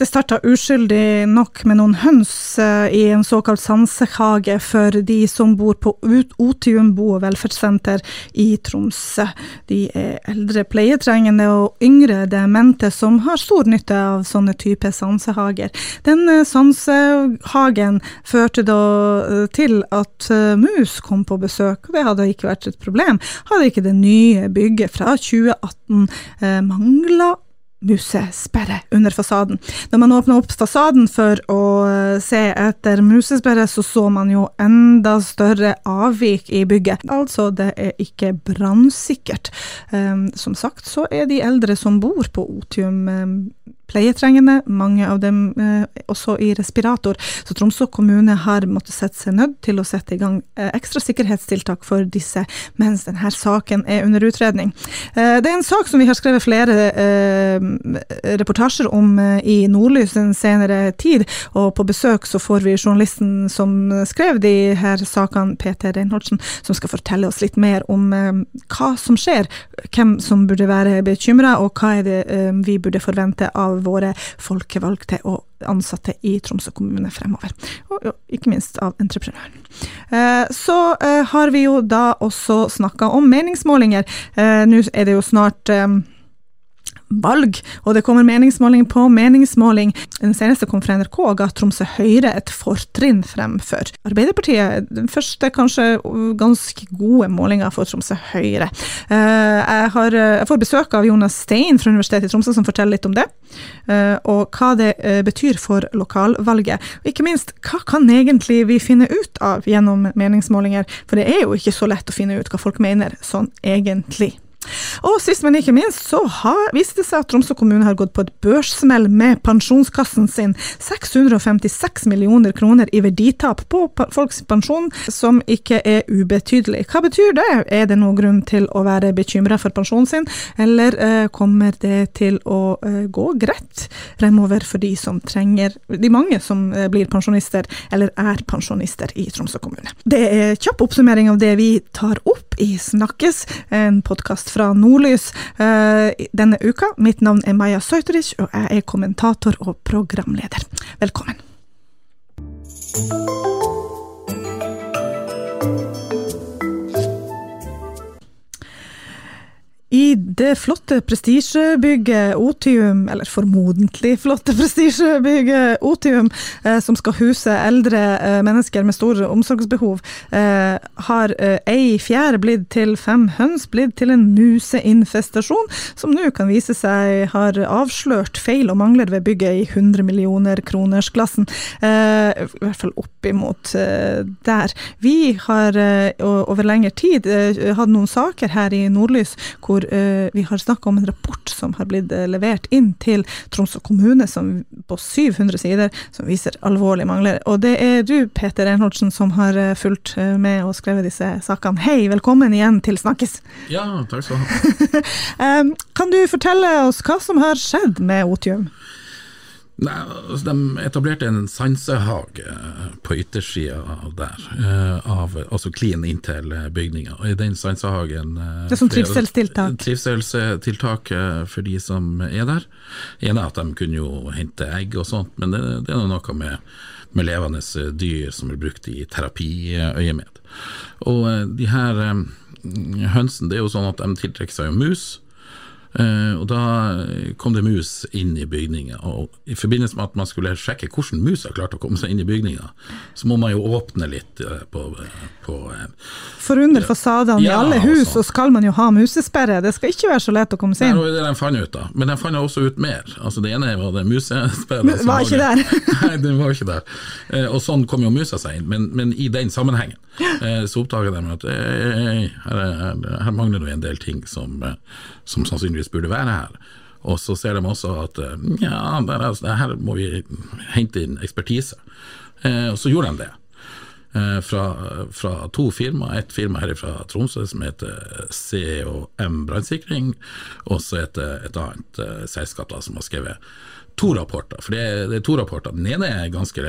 Det starta uskyldig nok med noen høns eh, i en såkalt sansehage for de som bor på Otium bo- og velferdssenter i Tromsø. De er eldre pleietrengende og yngre demente som har stor nytte av sånne typer sansehager. Denne sansehagen førte da eh, til at eh, mus kom på besøk, og det hadde ikke vært et problem hadde ikke det nye bygget fra 2018 eh, mangla musesperre under fasaden. Når man åpna opp fasaden for å eh, se etter musesperre, så så man jo enda større avvik i bygget. Altså, det er ikke brannsikkert. Um, som sagt så er de eldre som bor på Otium um, pleietrengende, mange av dem eh, også i respirator. Så Tromsø kommune har måttet sette seg nødt til å sette i gang eh, ekstra sikkerhetstiltak for disse mens denne saken er under utredning. Eh, det er en sak som vi har skrevet flere reportasjer om i Nordlys den senere tid, og på besøk så får vi journalisten som skrev de her sakene, Peter Reinholdsen, som skal fortelle oss litt mer om hva som skjer, hvem som burde være bekymra, og hva er det vi burde forvente av våre folkevalgte og ansatte i Tromsø kommune fremover. Og jo, ikke minst av entreprenøren. Eh, så eh, har vi jo da også snakka om meningsmålinger. Eh, nå er det jo snart valg, og det kommer meningsmåling på meningsmåling. Den seneste kom fra NRK og ga Tromsø Høyre et fortrinn fremfor Arbeiderpartiet. Den første kanskje ganske gode målinga for Tromsø Høyre. Jeg, har, jeg, får besøk av Jonas Stein fra Universitetet i Tromsø som forteller litt om det, og hva det betyr for lokalvalget. Og ikke minst, hva kan egentlig vi finne ut av gjennom meningsmålinger, for det er jo ikke så lett å finne ut hva folk mener sånn egentlig. Og sist, men ikke minst, så har, det seg at Tromsø kommune har gått på et børssmell med pensjonskassen sin. 656 millioner kroner i verditap på folks pensjon, som ikke er ubetydelig. Hva betyr det? Er det noen grunn til å være bekymra for pensjonen sin, eller eh, kommer det til å eh, gå greit fremover for de som trenger De mange som eh, blir pensjonister, eller er pensjonister i Tromsø kommune. Det er kjapp oppsummering av det vi tar opp i Snakkes, en podkast fra Nordlys uh, denne uka. Mitt navn er Maja Søyterich, og jeg er kommentator og programleder. Velkommen. I det flotte prestisjebygget Otium, eller formodentlig flotte prestisjebygget Otium, eh, som skal huse eldre eh, mennesker med store omsorgsbehov, eh, har eh, ei fjær blitt til fem høns, blitt til en museinfestasjon, som nå kan vise seg har avslørt feil og mangler ved bygget i 100 millioner kroners-klassen. Eh, I hvert fall oppimot eh, der. Vi har over lengre tid hatt noen saker her i Nordlys hvor hvor uh, vi har snakka om en rapport som har blitt uh, levert inn til Tromsø kommune som, på 700 sider, som viser alvorlige mangler. Og det er du, Peter Reinholdsen, som har uh, fulgt med og skrevet disse sakene. Hei, velkommen igjen til Snakkes. Ja, takk skal du ha. um, kan du fortelle oss hva som har skjedd med Otium? Nei, altså De etablerte en sansehage på yttersida der, eh, av, altså klin inntil bygninga. Og i den sansehagen eh, Det er som trivselstiltak? Trivselstiltak eh, for de som er der. En er at de kunne jo hente egg og sånt, men det, det er noe med, med levende dyr som blir brukt i terapiøyemed. Og de her hønsene, det er jo sånn at de tiltrekker seg jo mus. Uh, og Da kom det mus inn i bygninga, og i forbindelse med at man skulle sjekke hvordan mus har klart å komme seg inn i bygninga, så må man jo åpne litt uh, på, på Forunder For under fasadene ja, i alle hus så skal man jo ha musesperre, det skal ikke være så lett å komme seg inn. Det var det de fant ut da, men de fant også ut mer. Altså Det ene var det musesperre. Var ikke der. Nei, den var ikke der. og sånn kom jo musa seg inn, men, men i den sammenhengen så oppdaga de at her, her, her, mangler det en del ting som, som sannsynligvis sannsynligvis burde være her. Og så ser de også at eh, ja, der, her må vi hente inn ekspertise. Eh, og så gjorde de det. Eh, fra, fra, to firma. Et firma her fra Tromsø som heter COM brannsikring, og så et, et annet uh, selskap da, som har skrevet to rapporter. For det er, det er, to rapporter. Den ene er ganske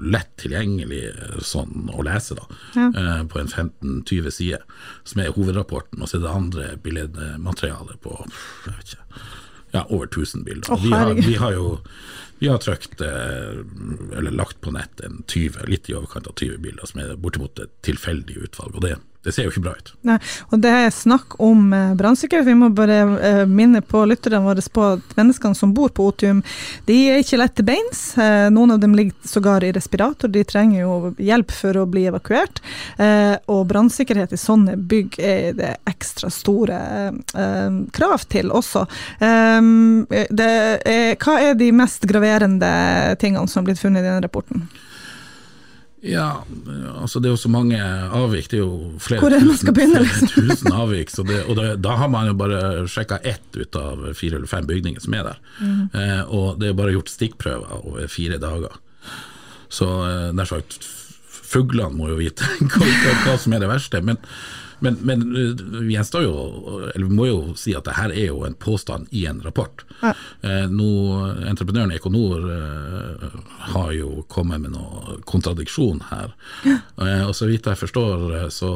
lett tilgjengelig sånn å lese, da, ja. eh, på en 15-20 sider, som er hovedrapporten. Og så er det andre billedmaterialet på ikke, ja, over 1000 bilder. Oh, vi, har, vi, har, jo Har trykt, eller lagt på nett en 20, litt i overkant av 20 bilder, som er bortimot et tilfeldig utvalg. og det det ser jo ikke bra ut. Nei, og Det er snakk om eh, brannsikkerhet. Vi må bare eh, minne på lytterne våre på at menneskene som bor på Otium, de er ikke lett til beins. Eh, noen av dem ligger sågar i respirator, de trenger jo hjelp for å bli evakuert. Eh, og brannsikkerhet i sånne bygg er det ekstra store eh, krav til også. Eh, er, hva er de mest graverende tingene som har blitt funnet i denne rapporten? Ja, altså det er jo så mange avvik. Det er jo flere er tusen, begynne, liksom? tusen avvik. Det, og det, da har man jo bare sjekka ett ut av fire eller fem bygninger som er der. Mm. Eh, og det er bare gjort stikkprøver over fire dager. Så eh, nær sagt, fuglene må jo vite hva, hva, som er det verste. Men men, men vi gjenstår jo, eller vi må jo si at det her er jo en påstand i en rapport. Ja. Eh, nå, entreprenøren Econor eh, har jo kommet med noe kontradiksjon her. Ja. Eh, og så vidt jeg forstår, eh, så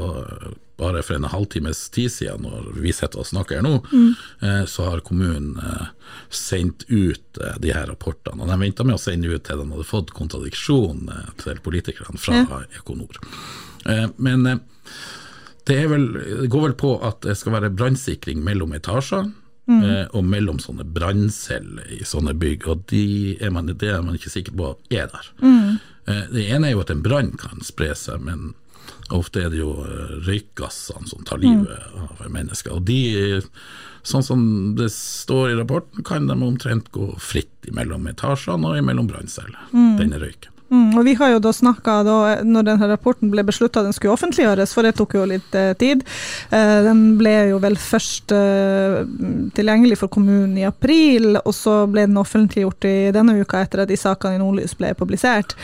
bare for en halvtimes tid siden, når vi sitter og snakker nå, mm. eh, så har kommunen eh, sendt ut de her rapportene. Og de venta med å sende ut til de hadde fått kontradiksjon til politikerne fra ja. Econor. men det, vel, det, går vel på at det skal være brannsikring mellom etasjer. Mm. Eh, og mellom sånne brannceller i sånne bygg, og de er man, det er man ikke sikker på er der. Mm. Eh, det ene er jo at en brann kan spre seg, men ofte er det jo eh, røykgassene som tar livet mm. av mennesker. Og de, sånn som det står i rapporten, kan de omtrent gå fritt mellom etasjene og mellom brannceller, mm. denne røyken. Mm, og vi har jo da snakka, når denne rapporten ble beslutta den skulle offentliggjøres, for det tok jo litt eh, tid. Eh, den ble jo vel først eh, tilgjengelig for kommunen i april, og så ble den offentliggjort i denne uka etter at de sakene i Nordlys ble publisert.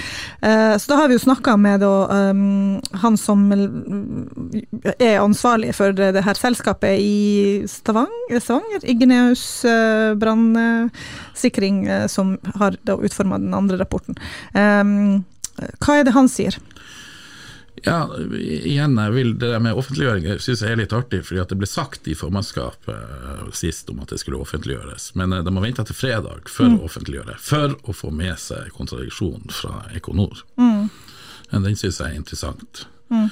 Eh, så da har vi jo snakka med da, um, han som er ansvarlig for det, her selskapet i Stavanger, Stavanger Igneus eh, brannsikring, eh, som har utforma den andre rapporten. Um, hva er det han sier? Ja, igjen, jeg vil det der med offentliggjøring synes jeg er litt artig, fordi at det ble sagt i formannskapet uh, sist om at det skulle offentliggjøres, men uh, de har venta til fredag for mm. å offentliggjøre, for å få med seg kontradiksjonen fra Econor. Mm. Den synes jeg er interessant. Mm.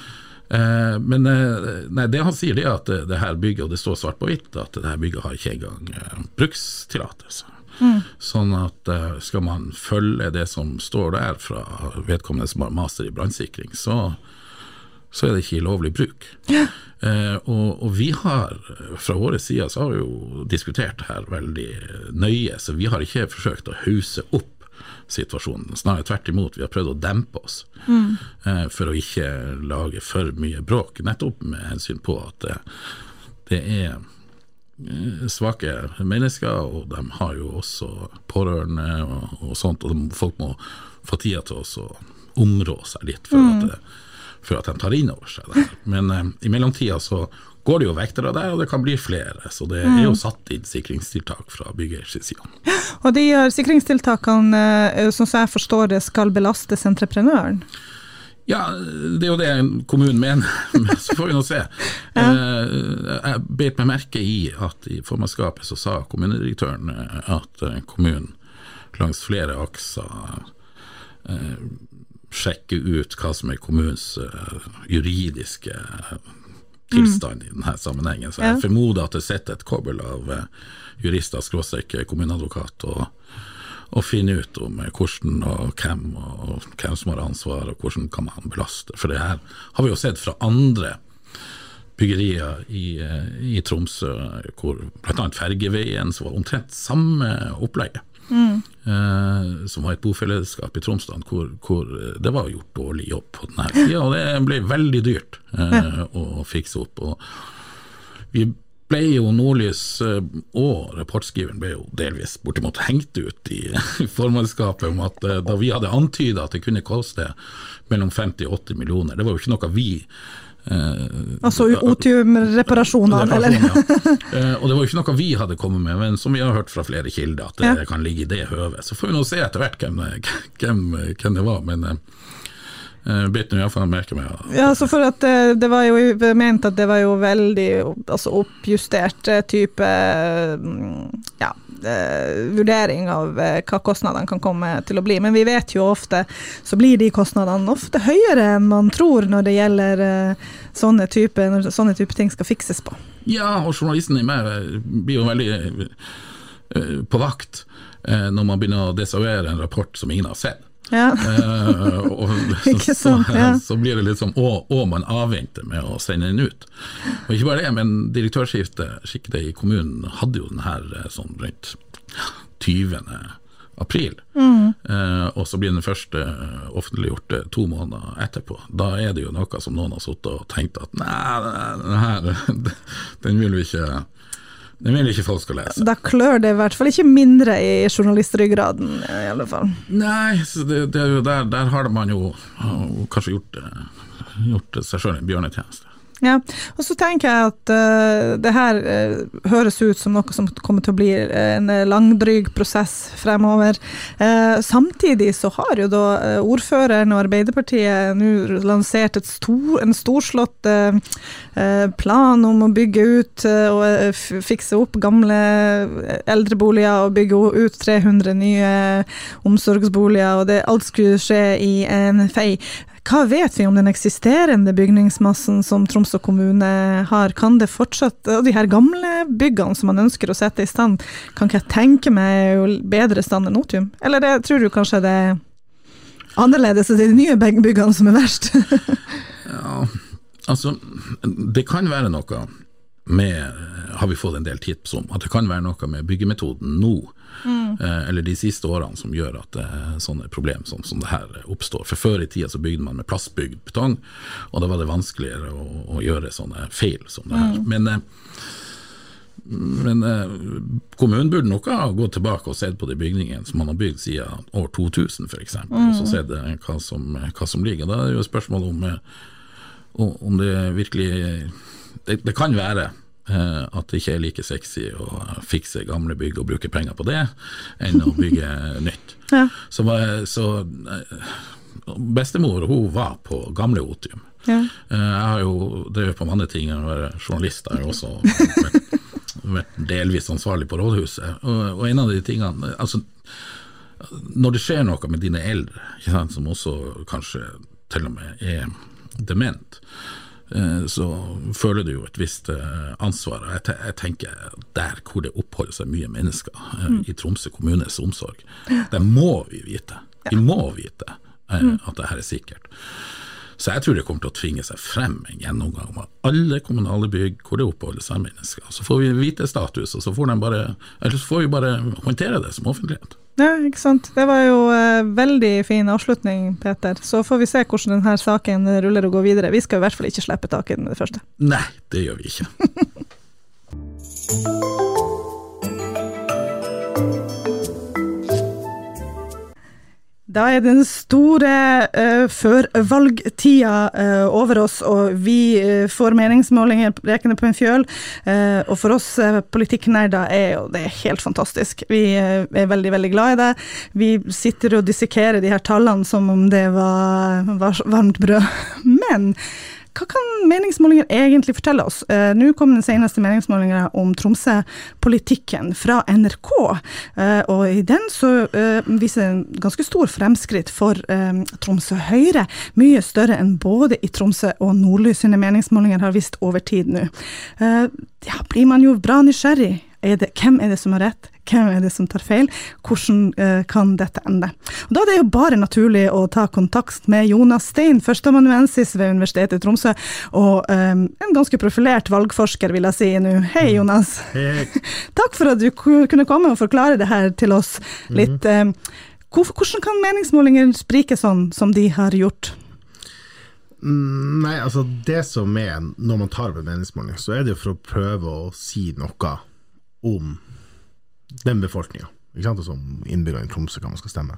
Eh, men nei, det han sier, det er at det, det, her bygget, og det står svart på hvitt, at det her bygget har ikke engang brukstillatelse. Mm. Sånn at uh, skal man følge det som står der fra vedkommende som har master i brannsikring, så, så, er det ikke lovlig bruk. Ja. Eh, og, og, vi har fra våre sider så har vi jo diskutert her veldig nøye, så vi har ikke forsøkt å hause opp situasjonen. Snarere tvert imot, vi har prøvd å dempe oss mm. uh, for å ikke lage for mye bråk, nettopp med hensyn på at det, det er Eh, svake mennesker, og de har jo også pårørende og, og sånt, og de, folk må få tida til å områ seg litt for, mm. at, for at de tar inn over seg det. Men eh, i mellomtida så går det jo vektere der, og det kan bli flere. Så det er jo mm. satt inn sikringstiltak fra byggers side. Og de sikringstiltakene, eh, som jeg forstår det, skal belastes entreprenøren? Ja, det er jo det kommunen mener, så får vi nå se. ja. Eh, jeg beit meg merke i at i formannskapet så sa kommunedirektøren eh, at eh, kommunen langs flere akser sjekker ut hva som er kommunens juridiske tilstand mm. i denne sammenhengen. Så jeg formoder at det sitter et kobbel av jurister, skråstrek kommuneadvokat og og finne ut om hvordan og hvem og hvem som har ansvar, og hvordan kan man belaste. For det her har vi jo sett fra andre byggerier i, i Tromsø, hvor bl.a. Fergeveien, som var omtrent samme opplegget. Mm. Eh, som var et bofellesskap i Tromsdalen hvor, hvor, det var gjort dårlig jobb på denne tida, og det ble veldig dyrt eh, å fikse opp. Og vi ble jo Nordlys eh, og rapportskriveren ble jo delvis bortimot hengt ut i formannskapet om at eh, da vi hadde antyda at det kunne koste mellom 50 og 80 millioner, det var jo ikke noe vi Eh, altså otiumreparasjonene, eller? ja. eh, og det var jo ikke noe vi hadde kommet med, men som vi har hørt fra flere kilder, at det ja. kan ligge i det høvet. Så får vi nå se etter hvert hvem, hvem, hvem det var. men eh, Beit nå iallfall merke meg. Ja, altså for at det, eh, det, var jo ment at det var jo veldig altså oppjustert eh, type mm, ja, eh, vurdering av eh, hva kostnadene kan komme til å bli. Men vi vet jo ofte så blir de kostnadene ofte høyere enn man tror når det gjelder eh, sånne type, når sånne type ting skal fikses på. Ja, og journalisten i meg eh, blir jo veldig eh, på vakt eh, når man begynner å desavere en rapport som ingen har sett. Ja. Eh, og, så, sant, ja. så blir det litt sånn å, å, man avventer med å sende den ut. Og ikke bare det, men direktørskiftet i kommunen hadde jo den her eh, sånn rundt 20. april. Eh, og så blir den første eh, offentliggjort to måneder etterpå. Da er det jo noe som noen har sittet og tenkt at nei, den her den vil vi ikke den vil ikke folk skal lese. Da klør det i hvert fall ikke mindre i journalistryggraden, i alle fall. Nei, så det, det er der, der har man jo kanskje gjort, uh, gjort seg sjøl en bjørnetjeneste. Ja, og så tenker jeg at uh, det her uh, høres ut som noe som kommer til å bli en uh, langdryg prosess fremover. Uh, samtidig så har jo da ordføreren og Arbeiderpartiet nå lansert stor, en storslått plan om å bygge ut og fikse opp gamle eldreboliger og bygge ut 300 nye omsorgsboliger, og det, alt skulle skje i en fei. Hva vet vi om den eksisterende bygningsmassen som Tromsø kommune har? Kan det fortsatt, og de her gamle byggene som man ønsker å sette i stand, kan ikke jeg tenke meg jo bedre stand enn Otium? Eller det, tror du kanskje det er annerledes, enn de nye byggene som er verst? Ja, altså, det kan være noe med Har vi fått en del tips om at det kan være noe med byggemetoden nå, eh, eller de siste årene, som gjør at eh, sånne problem som, som det her oppstår. For før i tida så bygde man med plastbygd betong, og da var det vanskeligere å, å gjøre sånne feil som det her. Men eh, men eh, kommunen burde nok ha gått tilbake og sett på de bygningene som man har bygd siden år 2000 f.eks., og så sett eh, hva som, hva som ligger. Da er det jo spørsmålet om, om det virkelig Det, det kan være at det ikke er like sexy å fikse gamle bygg og bruke penger på det, enn å bygge nytt. Ja. Så, var- så eh, Bestemor hun var på gamle Otium. Ja. Eh, Jeg har jo drevet på med andre ting enn å være journalist. Jeg har også vært, vært delvis ansvarlig på rådhuset. Og, og en av de tingene altså, Når det skjer noe med dine eldre, sant, som også kanskje til og med er dement, eh, så føler du jo et visst eh, ansvar. Og Jeg, tenker der hvor det oppholder seg mye mennesker, eh, i Tromsø kommunes omsorg, det må vi vite. Vi må vite eh, at det her er sikkert. Så jeg tror det kommer til å tvinge seg frem en gjennomgang av alle kommunale bygg hvor det oppholder seg mennesker. Så får vi vite status, og så får, bare, eller så får vi bare håndtere det som offentlighet. Ja, ikke sant. Det var jo eh, veldig fin avslutning, Peter. Så får vi se hvordan denne saken ruller og går videre. Vi skal i hvert fall ikke slippe taket med det første. Nei, det gjør vi ikke. Da er den store uh, førvalgtida uh, over oss, og vi uh, får meningsmålinger rekende på en fjøl. Uh, og for oss uh, politikknerder er jo det helt fantastisk. Vi er veldig, veldig glad i det. Vi sitter og dissekerer de her tallene som om det var, var varmt brød. Men hva kan meningsmålinger egentlig fortelle oss? Eh, Nå kom den seneste meningsmålingen om Tromsø-politikken fra NRK, eh, og i den så eh, viser en ganske stor fremskritt for eh, Tromsø Høyre. Mye større enn både i Tromsø og Nordlys sine meningsmålinger har vist over tid nå. Eh, ja, blir man jo bra nysgjerrig. Er det, hvem er det som har rett? Hvem er det som tar feil? Hvordan eh, kan dette ende? Og da er det jo bare naturlig å ta kontakt med Jonas Stein, førsteamanuensis ved Universitetet i Tromsø, og eh, en ganske profilert valgforsker, vil jeg si nå. Hei, Jonas. Hei, Takk for at du kunne komme og forklare det her til oss litt. eh, Hvordan kan meningsmålinger sprike sånn som de har gjort? Mm, Nei, altså det som er når man tar opp en meningsmåling, så er det jo for å prøve å si noe om den befolkninga. Som innbyggerne i Tromsø, hva man skal stemme.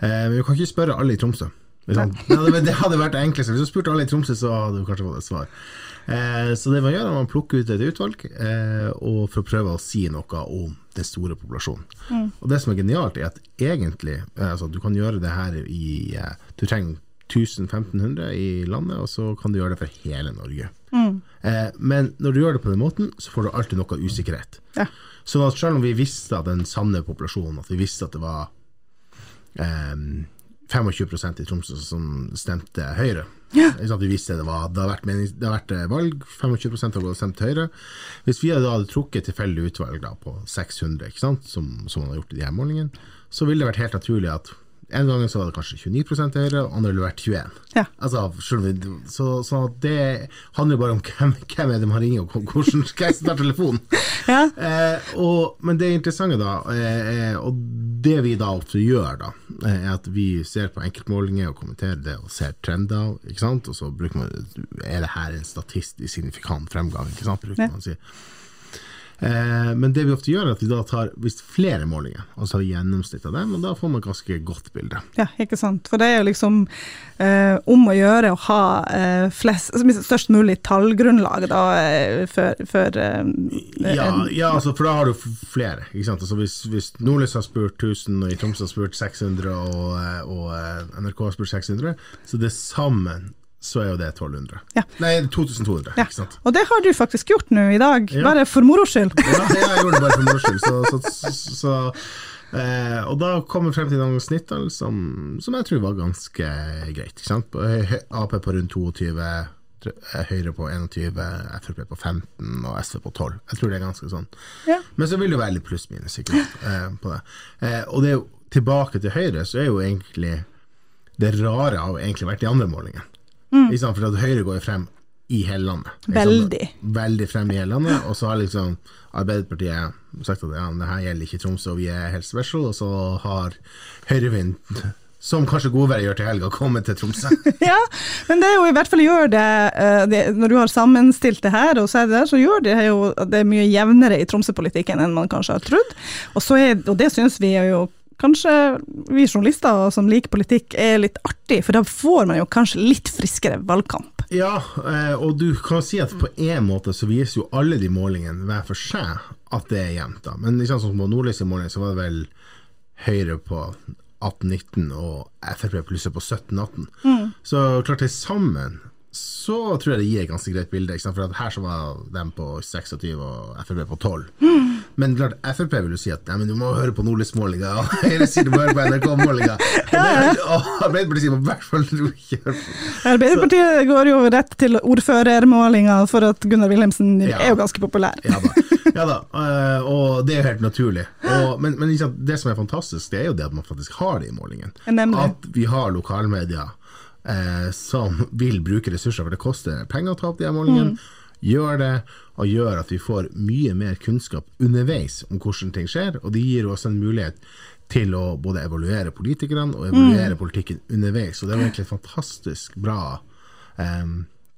Eh, men vi kan ikke spørre alle i Tromsø. Det hadde, det hadde vært det enkleste. Hvis du spurte alle i Tromsø, så hadde du kanskje fått et svar. Eh, så det man gjør, er at man plukker ut et utvalg eh, og for å prøve å si noe om den store populasjonen. Og det som er genialt, er at egentlig eh, altså, Du kan gjøre det her i eh, Du trenger 1000-1500 i landet, og så kan du gjøre det for hele Norge. Eh, men når du gjør det på den måten, så får du alltid noe usikkerhet. Ja. Så selv om vi visste at den sanne populasjonen, at vi visste at det var eh, 25% i Tromsø som stemte Høyre. ja. sant, Vi visste det var Det har vært, menings, det har vært eh, valg, 25% har gått stemt Høyre. Hvis vi hadde, hadde trukket tilfeldig utvalg da, på 600, ikke sant, som, som man har gjort i de her målingene, så ville det vært helt naturlig at en gang så var det kanskje 29 høyere, andre ville vært 21 Ja. Altså, så, så det handler jo bare om hvem, hvem er det man ringer, og hvordan skal jeg starte telefonen? Ja. Eh, og, men det interessante da, eh, eh, og det vi da ofte gjør da, eh, er at vi ser på enkeltmålinger og kommenterer det og ser trender, ikke sant? Og så bruker man, er det her en statistisk signifikant fremgang, ikke sant? Bruker Ja. man å si. Eh, men det vi ofte gjør, er at vi da tar flere målinger, og så har vi gjennomsnitt av dem, og da får man ganske godt bilde. Ja, ikke sant. For det er jo liksom eh, om å gjøre å ha eh, flest, størst mulig tallgrunnlag da, eh, før, før eh, Ja, ja altså, for da har du flere. Ikke sant? Altså, hvis, hvis Nordlys har spurt 1000, og i Tromsø har spurt 600, og, eh, og NRK har spurt 600, så det er sammen så er jo det 1200. Ja. Nei, 2200, ja. ikke sant. Og det har du faktisk gjort nå i dag, Ja. bare for moro skyld. Ja, jeg gjorde det bare for moro skyld. Så, så, så, så, eh, og da kom vi frem til noen snittall som, som jeg tror var ganske greit. Ikke sant? Ap på rundt 22, eh, Høyre på 21, Frp på 15 og SV på 12. Jeg tror det er ganske sånn. Ja. Men så vil det være litt pluss-minus eh, på det. Eh, og det er jo tilbake til Høyre, så er jo egentlig det rare har egentlig vært de andre målingene. Ikke sant? For at Høyre går jo frem i hele landet. Veldig. Veldig frem i hele landet. Og så har liksom Arbeiderpartiet sagt at ja, det her gjelder ikke Tromsø, og vi er helt special. Og så har Høyrevind, som kanskje godværet gjør til helga, kommet til Tromsø. Ja, men det er jo i hvert fall gjør det, eh, det Når du har sammenstilt det her, og så er det der, så gjør det jo at det er mye jevnere i Tromsø-politikken enn man kanskje har trodd. Og, så er, og det syns vi er jo kanskje vi journalister som liker politikk er litt artig, for da får man jo kanskje litt friskere valgkamp. Ja, eh, og du kan si at på en måte så viser jo alle de målingene hver for seg at det er jevnt. da. Men liksom sånn som på Nordlys i måling så var det vel Høyre på 18-19 og Frp plusset på 17-18. Så klart det sammen så tror jeg det gir et ganske greit bilde. For her så var de på 26 og Frp på 12. Men klart Frp vil jo si at du må høre på Nordlys-målinga, og Høyre sier du må høre på NRK-målinga. Og, Arbeiderpartiet sier i hvert fall ikke på Arbeiderpartiet går jo rett til ordførermålinga for at Gunnar Wilhelmsen Ja. er jo ganske populær. Ja da, ja da. eh, og det er jo helt naturlig. Og, men men det som er fantastisk, det er jo det at man faktisk har det i målingen. Nemlig. At vi har lokalmedia eh, som vil bruke ressurser, for det koster penger å ta opp de målingene. Gjør det, og gjør at vi får mye mer kunnskap underveis om hvordan ting skjer. Og det gir oss en mulighet til å både evaluere politikerne og evaluere politikken underveis. Og det er egentlig et fantastisk bra eh,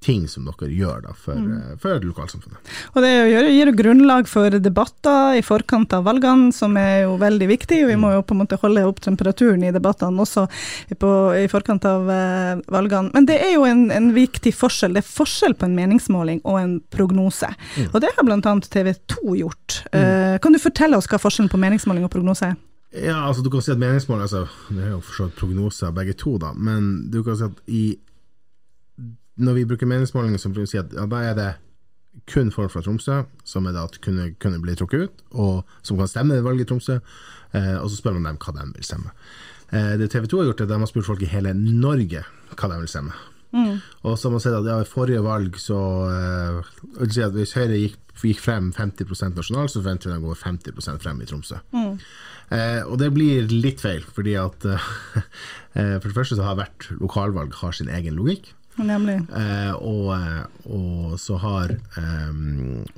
ting som dere gjør da for, mm. for lokalsamfunnet. Og det gir, gir grunnlag for debatter i forkant av valgene, som er jo veldig viktig. Vi må jo på en måte holde opp temperaturen i debattene også på, i forkant av eh, valgene. Men det er jo en, en viktig forskjell. Det er forskjell på en meningsmåling og en prognose. Og det har bl.a. TV 2 gjort. Eh, kan du fortelle oss hva forskjellen på meningsmåling og prognose er? Ja, altså du kan si at meningsmål altså, Det er jo for så vidt prognoser begge to, da, men du kan si at i Når vi bruker meningsmålinger, vi si at ja, da er det kun folk fra Tromsø som er da kunne, kunne bli trukket ut, og som kan stemme ved valget i Tromsø, eh, og så spør man dem hva de vil stemme. Eh, det TV 2 har gjort, er at de har spurt folk i hele Norge hva de vil stemme. Og så har man sett at ja, i forrige valg så eh, si at Hvis Høyre gikk, gikk frem 50% nasjonalt, så forventer vi de å gå 50 frem i Tromsø. Eh, og det blir litt feil, fordi at eh, For det første så har hvert lokalvalg har sin egen logikk. Nemlig. Eh, og, eh, og så har eh,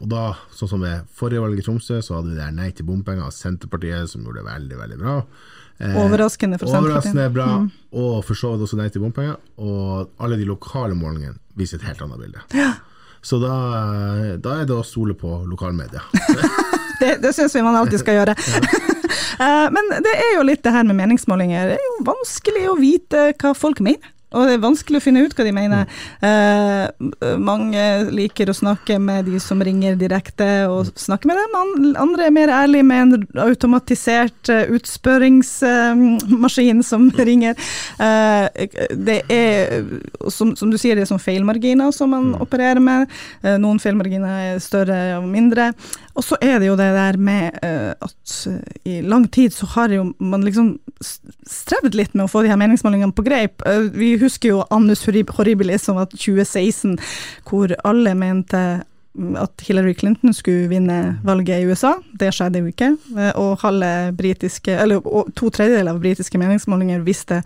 Og da, sånn som ved forrige valg i Tromsø, så hadde vi der Nei til bompenger av Senterpartiet, som gjorde det veldig, veldig bra. Eh, Overraskende for Overraskende Senterpartiet. bra, og for så vidt også Nei til bompenger. Og alle de lokale målingene viser et helt annet bilde. Så da, da er det å stole på lokalmedia. Det, det syns vi man alltid skal gjøre. Eh, Men det er jo litt det her med meningsmålinger. Det er jo vanskelig å vite hva folk mener. Og det er vanskelig å finne ut hva de mener. Eh, mange liker å snakke med de som ringer direkte, og snakke med dem. Andre er mer ærlige med en automatisert uh, utspørringsmaskin uh, som ringer. Eh, det er, som, som, du sier, det er sånn feilmarginer som man mm. opererer med. Eh, noen feilmarginer er større og mindre. Og så er det jo det der med uh, at uh, i lang tid så har jo man liksom strevd litt med å få de her meningsmålingene på greip. Uh, vi husker jo Annus Horribilis som var 2016, hvor alle mente at Hillary Clinton skulle vinne valget i USA. Det skjedde jo ikke. Og britiske, eller to tredjedeler av britiske meningsmålinger visste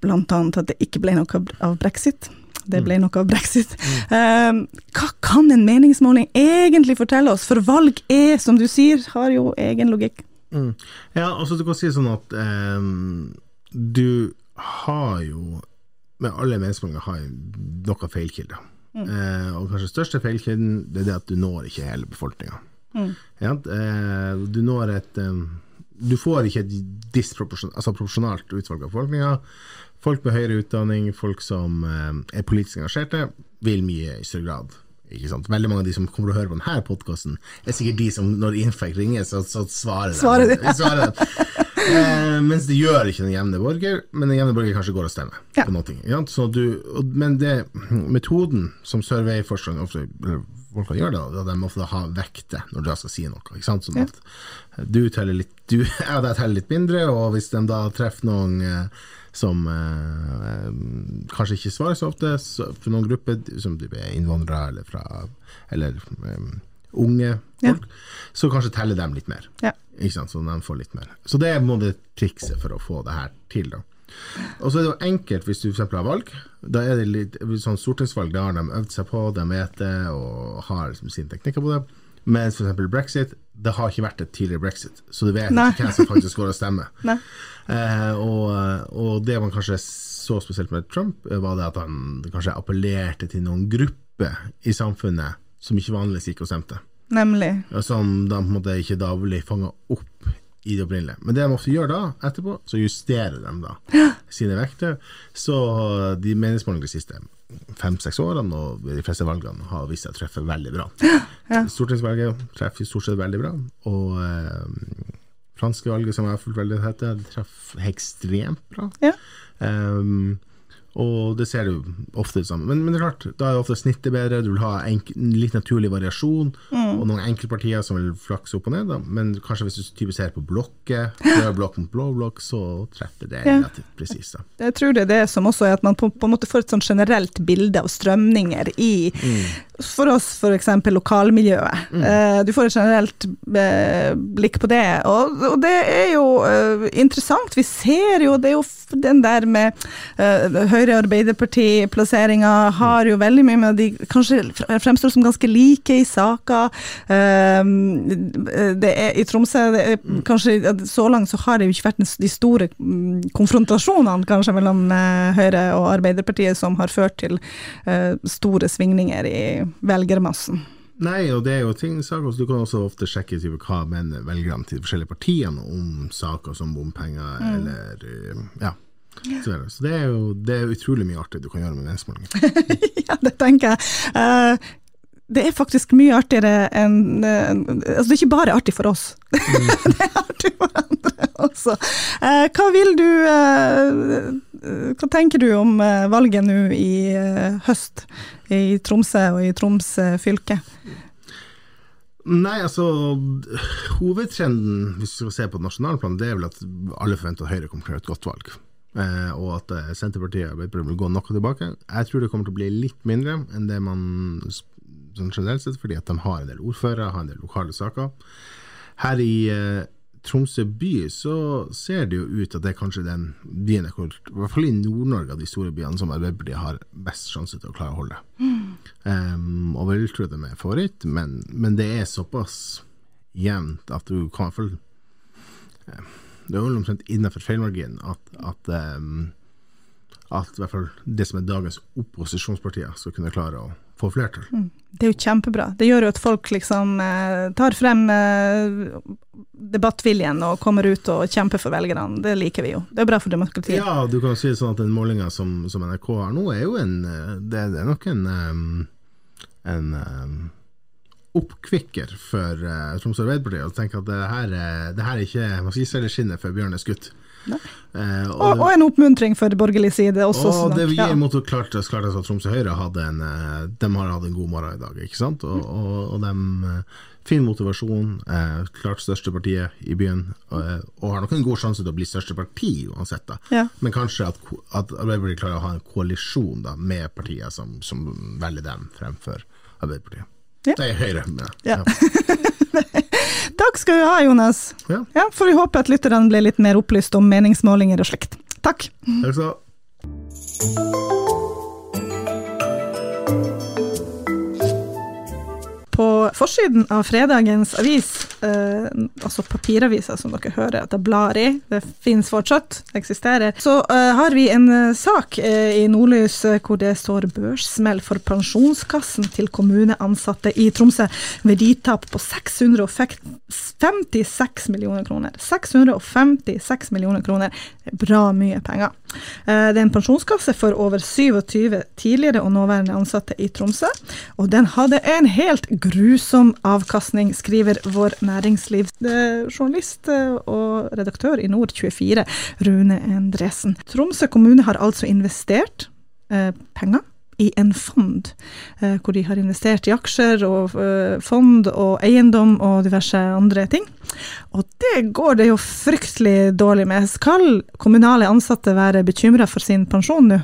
bl.a. at det ikke ble noe av brexit. Det ble mm. noe av brexit. Mm. Um, hva kan en meningsmåling egentlig fortelle oss? For valg er, som du sier, har jo egen logikk. Mm. Ja, altså du kan si sånn at um, du har jo Med alle meningsmålinger har noe feilkilder. Mm. Uh, og kanskje største feilkilden det er det at du når ikke hele befolkninga. Mm. Ja, uh, du når et um, Du får ikke et disproporsjonalt altså utvalg av befolkninga. Folk med høyere utdanning, folk som eh, er politisk engasjerte, vil mye i større grad. Veldig mange av de som kommer til å høre på denne podkasten, er sikkert de som når Infect ringer, så, så svarer de. Svarer de. svarer eh, mens det gjør ikke den jevne borger, men den jevne borger kanskje går og stemmer ja. på noe. Ja? Du, men det, metoden som surveyforskerne ofte folk kan gjøre, det, de ofte har vekte når de skal si noe. Ikke sant? Sånn at du teller litt, du, jeg teller litt mindre, og hvis de da treffer noen eh, som eh, kanskje ikke svarer så ofte for noen grupper, som er innvandrere eller, fra, eller um, unge folk, ja. så kanskje teller dem litt mer. Ja. Ikke sant? Så de får litt mer. Så det er en trikset for å få det her til. da. Og så er det jo enkelt hvis du f.eks. har valg. Da er det litt, sånn Stortingsvalg da har de øvd seg på, de vet det og har liksom sine teknikker på det. Mens f.eks. brexit, det har ikke vært et tidligere brexit, så du vet Nei. ikke hvem som faktisk går og stemmer. Eh, og, og, det man kanskje så spesielt med Trump, var det at han kanskje appellerte til noen grupper i samfunnet som ikke vanligvis gikk og stemte. Nemlig. Som de på en måte ikke da ble fanga opp i det opprinnelige. Men det de ofte gjør da, etterpå, så justerer de da sine vekter. Så de meningsmålingene de siste fem-seks årene og de fleste valgene har vist seg å treffe veldig bra. Ja. Stortingsvalget treffer stort sett veldig bra. Og eh, franske valget, som jeg har fulgt veldig tett, treffer ekstremt bra. Ja. Um, og det ser du ofte ut sammen. Men, men, det er klart, da er ofte snittet bedre, du vil ha en litt naturlig variasjon, mm. og noen enkeltpartier som vil flakse opp og ned. Da. Men kanskje hvis du typisk ser på blokker, rød blokk mot blå blokk, så treffer det relativt ja. presist. Jeg tror det er det som også er at man på, på en måte får et sånn generelt bilde av strømninger i mm for oss f.eks. lokalmiljøet. Mm. Uh, du får et generelt uh, blikk på det, og, og det er jo uh, interessant. Vi ser jo, det er jo den der med Høyre-Arbeiderparti-plasseringa har jo veldig mye med de kanskje fremstår som ganske like i saker. det er i Tromsø det er, mm. kanskje Så langt så har det jo ikke vært de store mm, konfrontasjonene kanskje mellom Høyre og Arbeiderpartiet som har ført til store svingninger i velgermassen. Nei, og det er jo ting saker, Du kan også ofte sjekke type, hva mener velgerne til de forskjellige partiene om saker som bompenger mm. eller eh, ja. Så det er jo det er utrolig mye artig du kan gjøre med meningsmålinger. ja, det tenker jeg. Uh, det er faktisk mye artigere enn uh, Altså, det er ikke bare artig for oss. Mm. det er artig for andre også. Uh, hva vil du Hva tenker du om valget nå i høst? I Tromsø og i Troms fylke? Nei, altså Hovedtrenden, hvis vi skal se på nasjonalplan, det er vel at alle forventer at Høyre kommer til å gjøre et godt valg. Eh, og at eh, Senterpartiet vil gå noe tilbake. Jeg tror det kommer til å bli litt mindre enn det man sånn generelt sett, fordi at de har en del ordførere, har en del lokale saker. Her i eh, Tromsø by så ser det jo ut at det er kanskje den byen i hvert fall i Nord-Norge av de store byene som Arbeiderpartiet har best sjanse til å klare å holde. Mm. Um, og vel tror jeg de er favoritt, men, men, det er såpass jevnt at du kan i hvert fall Det er vel omtrent innenfor feilmarginen at, at, um, at i hvert fall det som er dagens opposisjonspartier, skal kunne klare å få flertall. Det er jo kjempebra. Det gjør jo at folk liksom eh, tar frem eh, debattviljen og kommer ut og kjemper for velgerne. Det liker vi jo. Det er bra for demokratiet. Ja, du kan si sånn at den målinga som, som NRK har nå, er jo en eh, Det, det er nok en, um, en um, oppkvikker for uh, Troms Arbeiderparti å tenke at det her, er- det her er ikke Man skal ikke selge Eh, og Og, og en oppmuntring for borgerlig side også. og sånn det vi gir ja. mot klart, klart at Tromsø Høyre hadde en, eh, de har hatt en god morgen i dag, ikke sant? Og, og, og de eh, fin motivasjon, eh, klart største partiet i byen, og, eh, og har nok en god sjanse til å bli største parti uansett. da. Ja. Men kanskje at, at Arbeiderpartiet klarer å ha en koalisjon da, med partier som, som velger dem fremfor Arbeiderpartiet. Ja. Det er Høyre. Ja. Ja. Takk skal du ha, Jonas. Ja. Ja, Får vi håpe at lytterne blir litt mer opplyst om meningsmålinger og slikt. Takk. Takk skal du ha. På forsiden av fredagens avis, eh, altså papiravisa som dere hører at jeg blar i, det finnes fortsatt, det eksisterer, så eh, har vi en eh, sak eh, i Nordlys eh, hvor det står børssmell for pensjonskassen til kommuneansatte i Tromsø. Verditap på 656 millioner kroner. 656 millioner kroner. Det er bra mye penger. Eh, Det er en pensjonskasse for over 27 tidligere og nåværende ansatte i Tromsø, og den hadde en helt grusom avkastning, skriver vår næringslivsjournalist eh, og redaktør i Nord24, Rune Endresen. Tromsø kommune har altså investert eh, penger i en fond, eh, hvor de har investert i aksjer og eh, fond og eiendom og diverse andre ting. Og det går det jo fryktelig dårlig med. Skal kommunale ansatte være bekymra for sin pensjon nå?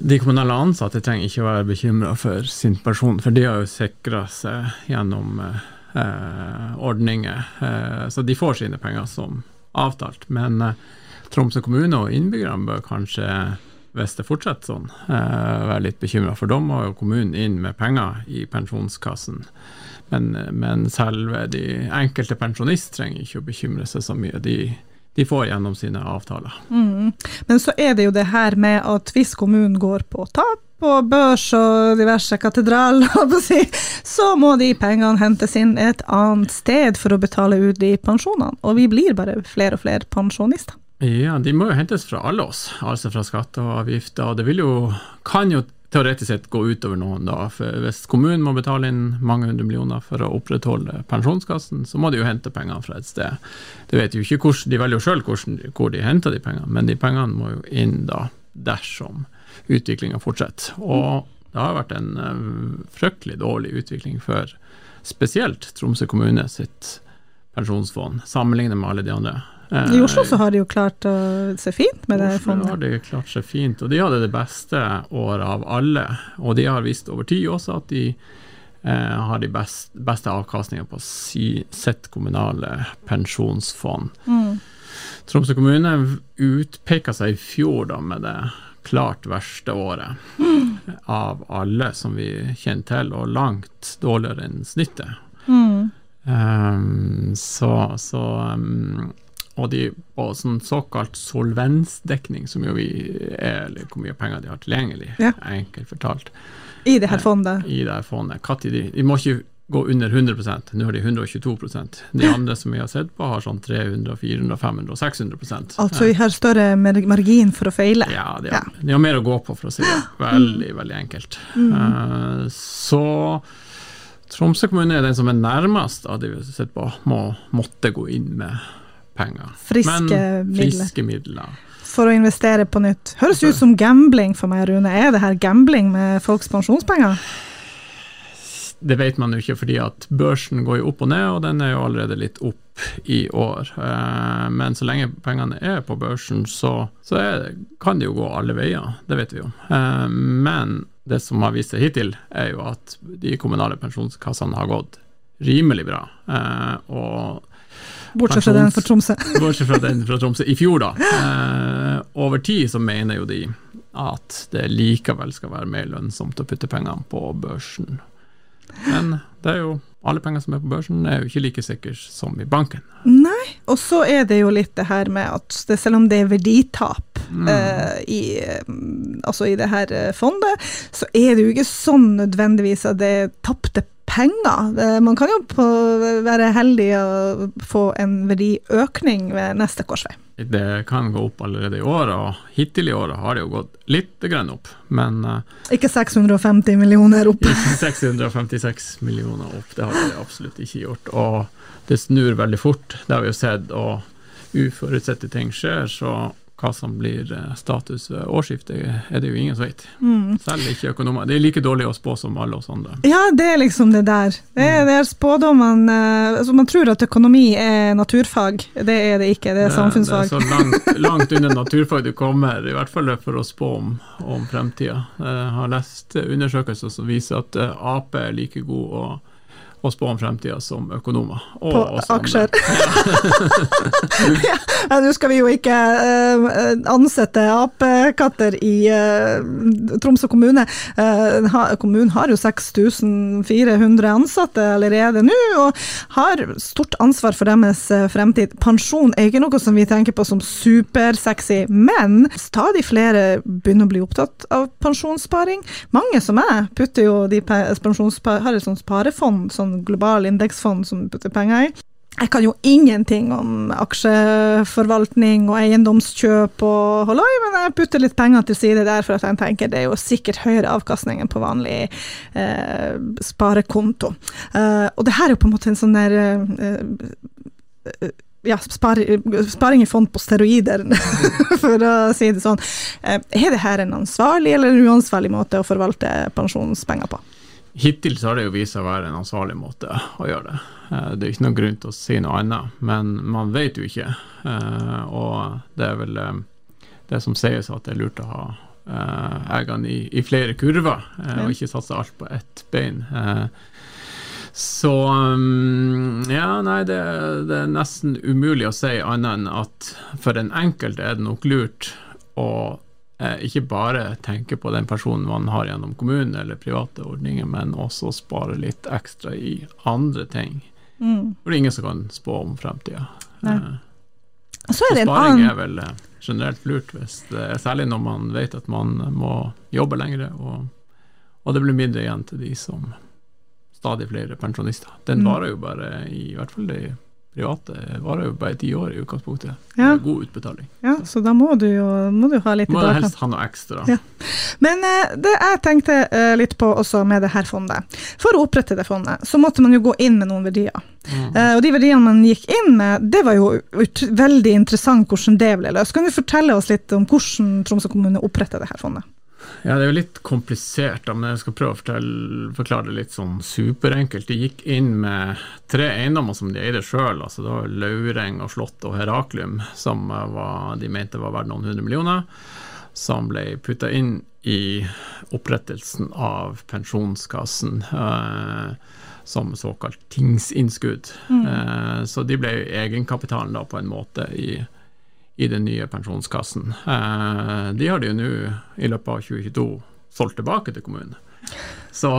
De kommunale ansatte trenger ikke å være bekymra for sin person, for de har jo sikra seg gjennom eh, ordninger. Eh, så de får sine penger som avtalt. Men eh, Tromsø kommune og innbyggerne bør kanskje, hvis det fortsetter sånn, eh, være litt bekymra, for da må jo kommunen inn med penger i pensjonskassen. Men, men selve de enkelte pensjonist trenger ikke å bekymre seg så mye. De, de får gjennom sine avtaler. Mm. Men så er det jo det her med at hvis kommunen går på tap på børs og diverse katedraler, så må de pengene hentes inn et annet sted for å betale ut de pensjonene. Og vi blir bare flere og flere pensjonister. Ja, de må jo hentes fra alle oss, altså fra skatter og avgifter. Og det jo, kan jo teoretisk sett gå utover noen, da. For hvis kommunen må betale inn mange hundre millioner for å opprettholde pensjonskassen, så må de jo hente pengene fra et sted. De, vet jo ikke hvordan, De velger jo sjøl hvor de henter de pengene, men de pengene må jo inn da dersom utviklinga fortsetter. Og det har vært en eh, fryktelig dårlig utvikling for spesielt Tromsø kommune sitt pensjonsfond, sammenlignet med alle de andre. Eh, I Oslo så har de jo klart å se fint med det Oslo har fondet. de klart seg fint, og de hadde det beste året av alle. Og de har visst over tid også at de eh, har de best, beste avkastningene på si, sitt kommunale pensjonsfond. Mm. Tromsø kommune utpeka seg i fjor da med det klart verste året av alle som vi kjenner til, og langt dårligere enn snittet. Mm. Um, så, så um, Og de på sånn såkalt solvensdekning, som jo vi er, eller hvor mye penger de har tilgjengelig, Ja. enkelt fortalt, I det her fondet. i det her fondet. Når de, de må ikke gå under 100% nå har de 122% De andre som vi har sett på, har sånn 300, 400, 500 og 600 Altså vi har større margin for å feile. Ja, de Ja. har, de har mer å gå på, for å si det veldig, veldig enkelt. Eh, så Tromsø kommune er den som er nærmest av de vi har sett på, må måtte gå inn med penger. Friske Men friske midler. For å investere på nytt. Høres ut som gambling for meg, Rune. Er det her gambling med folks pensjonspenger? Det vet man jo ikke, fordi at børsen går jo opp og ned, og den er jo allerede litt opp i år. Eh, Men så lenge pengene er på børsen, så, så er, kan det jo gå alle veier, det vet vi jo. Eh, Men det som har vist seg hittil, er jo at de kommunale pensjonskassene har gått rimelig bra. Eh, Og Bortsett fra den fra Tromsø. Bortsett fra den fra Tromsø i fjor, da. Eh, over tid så mener jo de at det likevel skal være mer lønnsomt å putte pengene på børsen. Men det er jo alle penger som er på børsen, er jo ikke like sikre som i banken. Nei, og så er det jo litt det her med at det, selv om det er verditap eh, i, eh, altså i det her eh, fondet, så er det jo ikke sånn nødvendigvis at det er tapte penger. Det- Man kan jo på, være heldig å få en verdiøkning ved neste korsvei. Det kan gå opp allerede i år, og hittil i året har det jo gått litt grann opp. Men eh, Ikke 650 millioner opp. ikke 656 millioner opp, det har det absolutt ikke gjort. Og det snur veldig fort, det har vi jo sett. Og uforutsette ting skjer, så hva som blir eh, status ved årsskiftet, er det jo ingen som vet. Mm. Selv ikke økonomer. Det er like dårlig å spå som alle oss andre. Ja, det er liksom det der. Det er, det er spådommene eh, altså Man tror at økonomi er naturfag. Det er det ikke, det er samfunnsfag. Det er så langt, langt under naturfag du kommer, i hvert fall for å spå om, om fremtida. Jeg har lest undersøkelser som viser at eh, Ap er like god å, å spå om fremtida som økonomer. Og På oss aksjer. Ja, Nå skal vi jo ikke eh, ansette apekatter i eh, Tromsø kommune. Eh, kommunen har jo 6400 ansatte allerede nå, og har stort ansvar for deres eh, fremtid. Pensjon er ikke noe som vi tenker på som supersexy, men stadig flere begynner å bli opptatt av pensjonssparing. Mange som jeg putter jo de pe- har et sånt sparefond, sånn global indeksfond som putter penger i. Jeg kan jo ingenting om aksjeforvaltning og eiendomskjøp og holloi, men jeg putter litt penger til side der, for at jeg tenker det er jo sikkert høyere avkastning enn på vanlig eh, sparekonto. Eh, og det her er jo på en måte en sånn der eh, eh, ja, spar, sparing i fond på steroider, for å si det sånn. Eh, er det her en ansvarlig eller en uansvarlig måte å forvalte pensjonspenger på? Hittil så har det jo vist seg å være en ansvarlig måte å gjøre det. Eh, Det er ikke noen grunn til å si noe annet, men man vet jo ikke. Eh, Og det er vel eh, det som sies at det er lurt å ha eggene i, i flere kurver, og ikke satse alt på ett bein. Så um, ja, nei, det, det er nesten umulig å si annet enn at for den enkelte er det nok lurt å ikke bare tenke på den personen man har gjennom kommunen eller private ordninger, men også spare litt ekstra i andre ting. Mm. For det er ingen som kan spå om fremtida. Eh, Og så det en sparing annen er vel eh, generelt lurt, det, særlig når man vet at man må jobbe lengre, og, og det blir mindre igjen til de som stadig flere pensjonister. Den Mm. varer jo bare, i hvert fall de private, varer jo bare ti år i utgangspunktet. Ja. God utbetaling. Ja, så da må du jo må du ha litt i Må bakhånd. helst ha noe ekstra. Ja. Men eh, det jeg tenkte eh, litt på også med det her fondet. For å opprette det fondet, så måtte man jo gå inn med noen verdier. Mm. Eh, og de verdiene man gikk inn med, det var jo ut veldig interessant hvordan det ble løst. Kan du fortelle oss litt om hvordan Tromsø kommune opprettet det her fondet? Ja, det er jo litt komplisert, da, men jeg skal prøve å fortelle, forklare det litt sånn superenkelt. De gikk inn med tre eiendommer som de eide sjøl, altså det var Laureng og Slott og Heraklium, som var, de mente var verdt noen hundre millioner, som ble putta inn i opprettelsen av pensjonskassen. Eh, som såkalt tingsinnskudd. Eh, så de ble egenkapitalen da på en måte i, i den nye pensjonskassen. Eh, de har de jo nå i løpet av 2022 solgt tilbake til kommunen. Så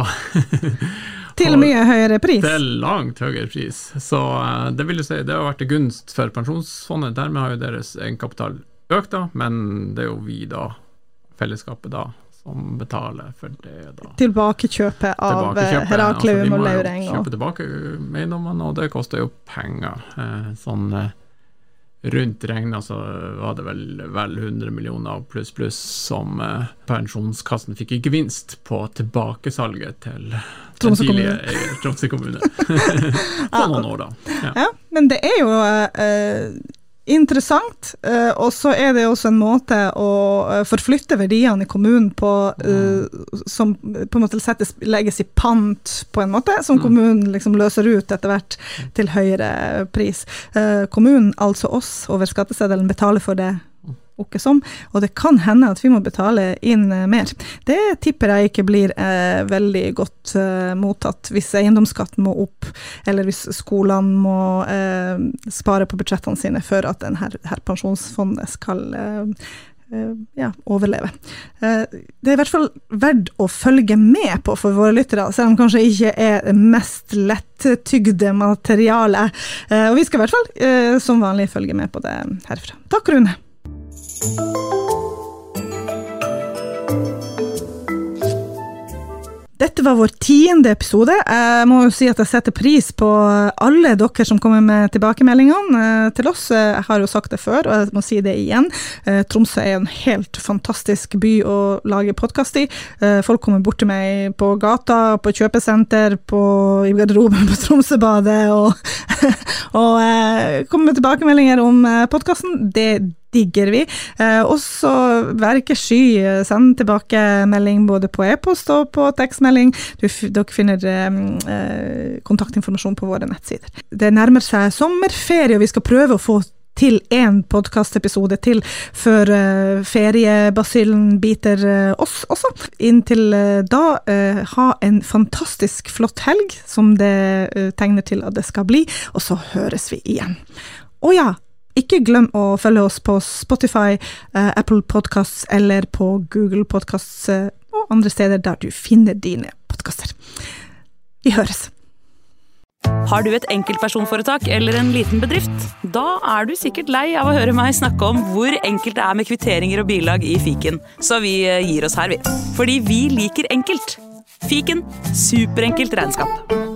Til mye høyere pris. til langt høyere pris. Så eh, det vil jo si, det har vært til gunst for pensjonsfondet. Dermed har jo deres egenkapital økt, da, men det er jo vi, da, fellesskapet, da, som betaler for det. da. Tilbakekjøpet av Herakleum altså, og De Laureng. må jo kjøpe tilbake eiendommene, og det koster jo penger. Eh, sånn rundt regna så var det vel, vel 100 millioner pluss pluss som eh, pensjonskassen fikk i gevinst på tilbakesalget til Tromsø tidlige Tromsø kommune. På noen år, da. Ja. ja, men det er jo eh, interessant, eh, og så er det også en måte å eh, forflytte verdiene i kommunen på, mm. som på en måte settes, legges i pant, på en måte, som Mm. kommunen liksom løser ut etter hvert til høyere pris. Eh, kommunen, altså oss, over skatteseddelen betaler for det. Ikke som, og det kan hende at vi må betale inn eh, mer. Det tipper jeg ikke blir eh, veldig godt eh, mottatt hvis eiendomsskatten må opp, eller hvis skolene må eh, spare på budsjettene sine for at denne her, pensjonsfondet skal eh, eh, ja, overleve. Det er i hvert fall verdt å følge med på for våre lyttere, selv om det kanskje ikke er det mest lettygde materialet. Og vi skal i hvert fall som vanlig følge med på det herfra. Takk, Rune. Dette var vår tiende episode. Jeg må jo si at jeg setter pris på alle dere som kommer med tilbakemeldingene eh, til oss. Eh, jeg har jo sagt det før, og jeg må si det igjen. Eh, Tromsø er en helt fantastisk by å lage podkast i. Folk kommer bort til meg på gata, på kjøpesenter, på, i garderoben på Tromsøbadet, og, og kommer med tilbakemeldinger om podkasten. Det digger vi. Eh, også vær ikke sky, send tilbake melding både på e-post og på tekstmelding. Du, dere finner eh, eh, kontaktinformasjon på våre nettsider. Det nærmer seg sommerferie, og vi skal prøve å få til én podkastepisode til før uh, feriebasillen biter uh, oss også. Inntil uh, da, ha en fantastisk flott helg, som det tegner til at det skal bli, og så høres vi igjen. Å ja, ikke glem å følge oss på Spotify, uh, Apple Podcasts eller på Google Podcasts uh, og andre steder der du finner dine podkaster. Vi høres! Har du et enkeltpersonforetak eller en liten bedrift? Da er du sikkert lei av å høre meg snakke om hvor enkelt det er med kvitteringer og bilag i fiken, så vi eh, gir oss her, vi. Fordi vi liker enkelt. Fiken superenkelt regnskap.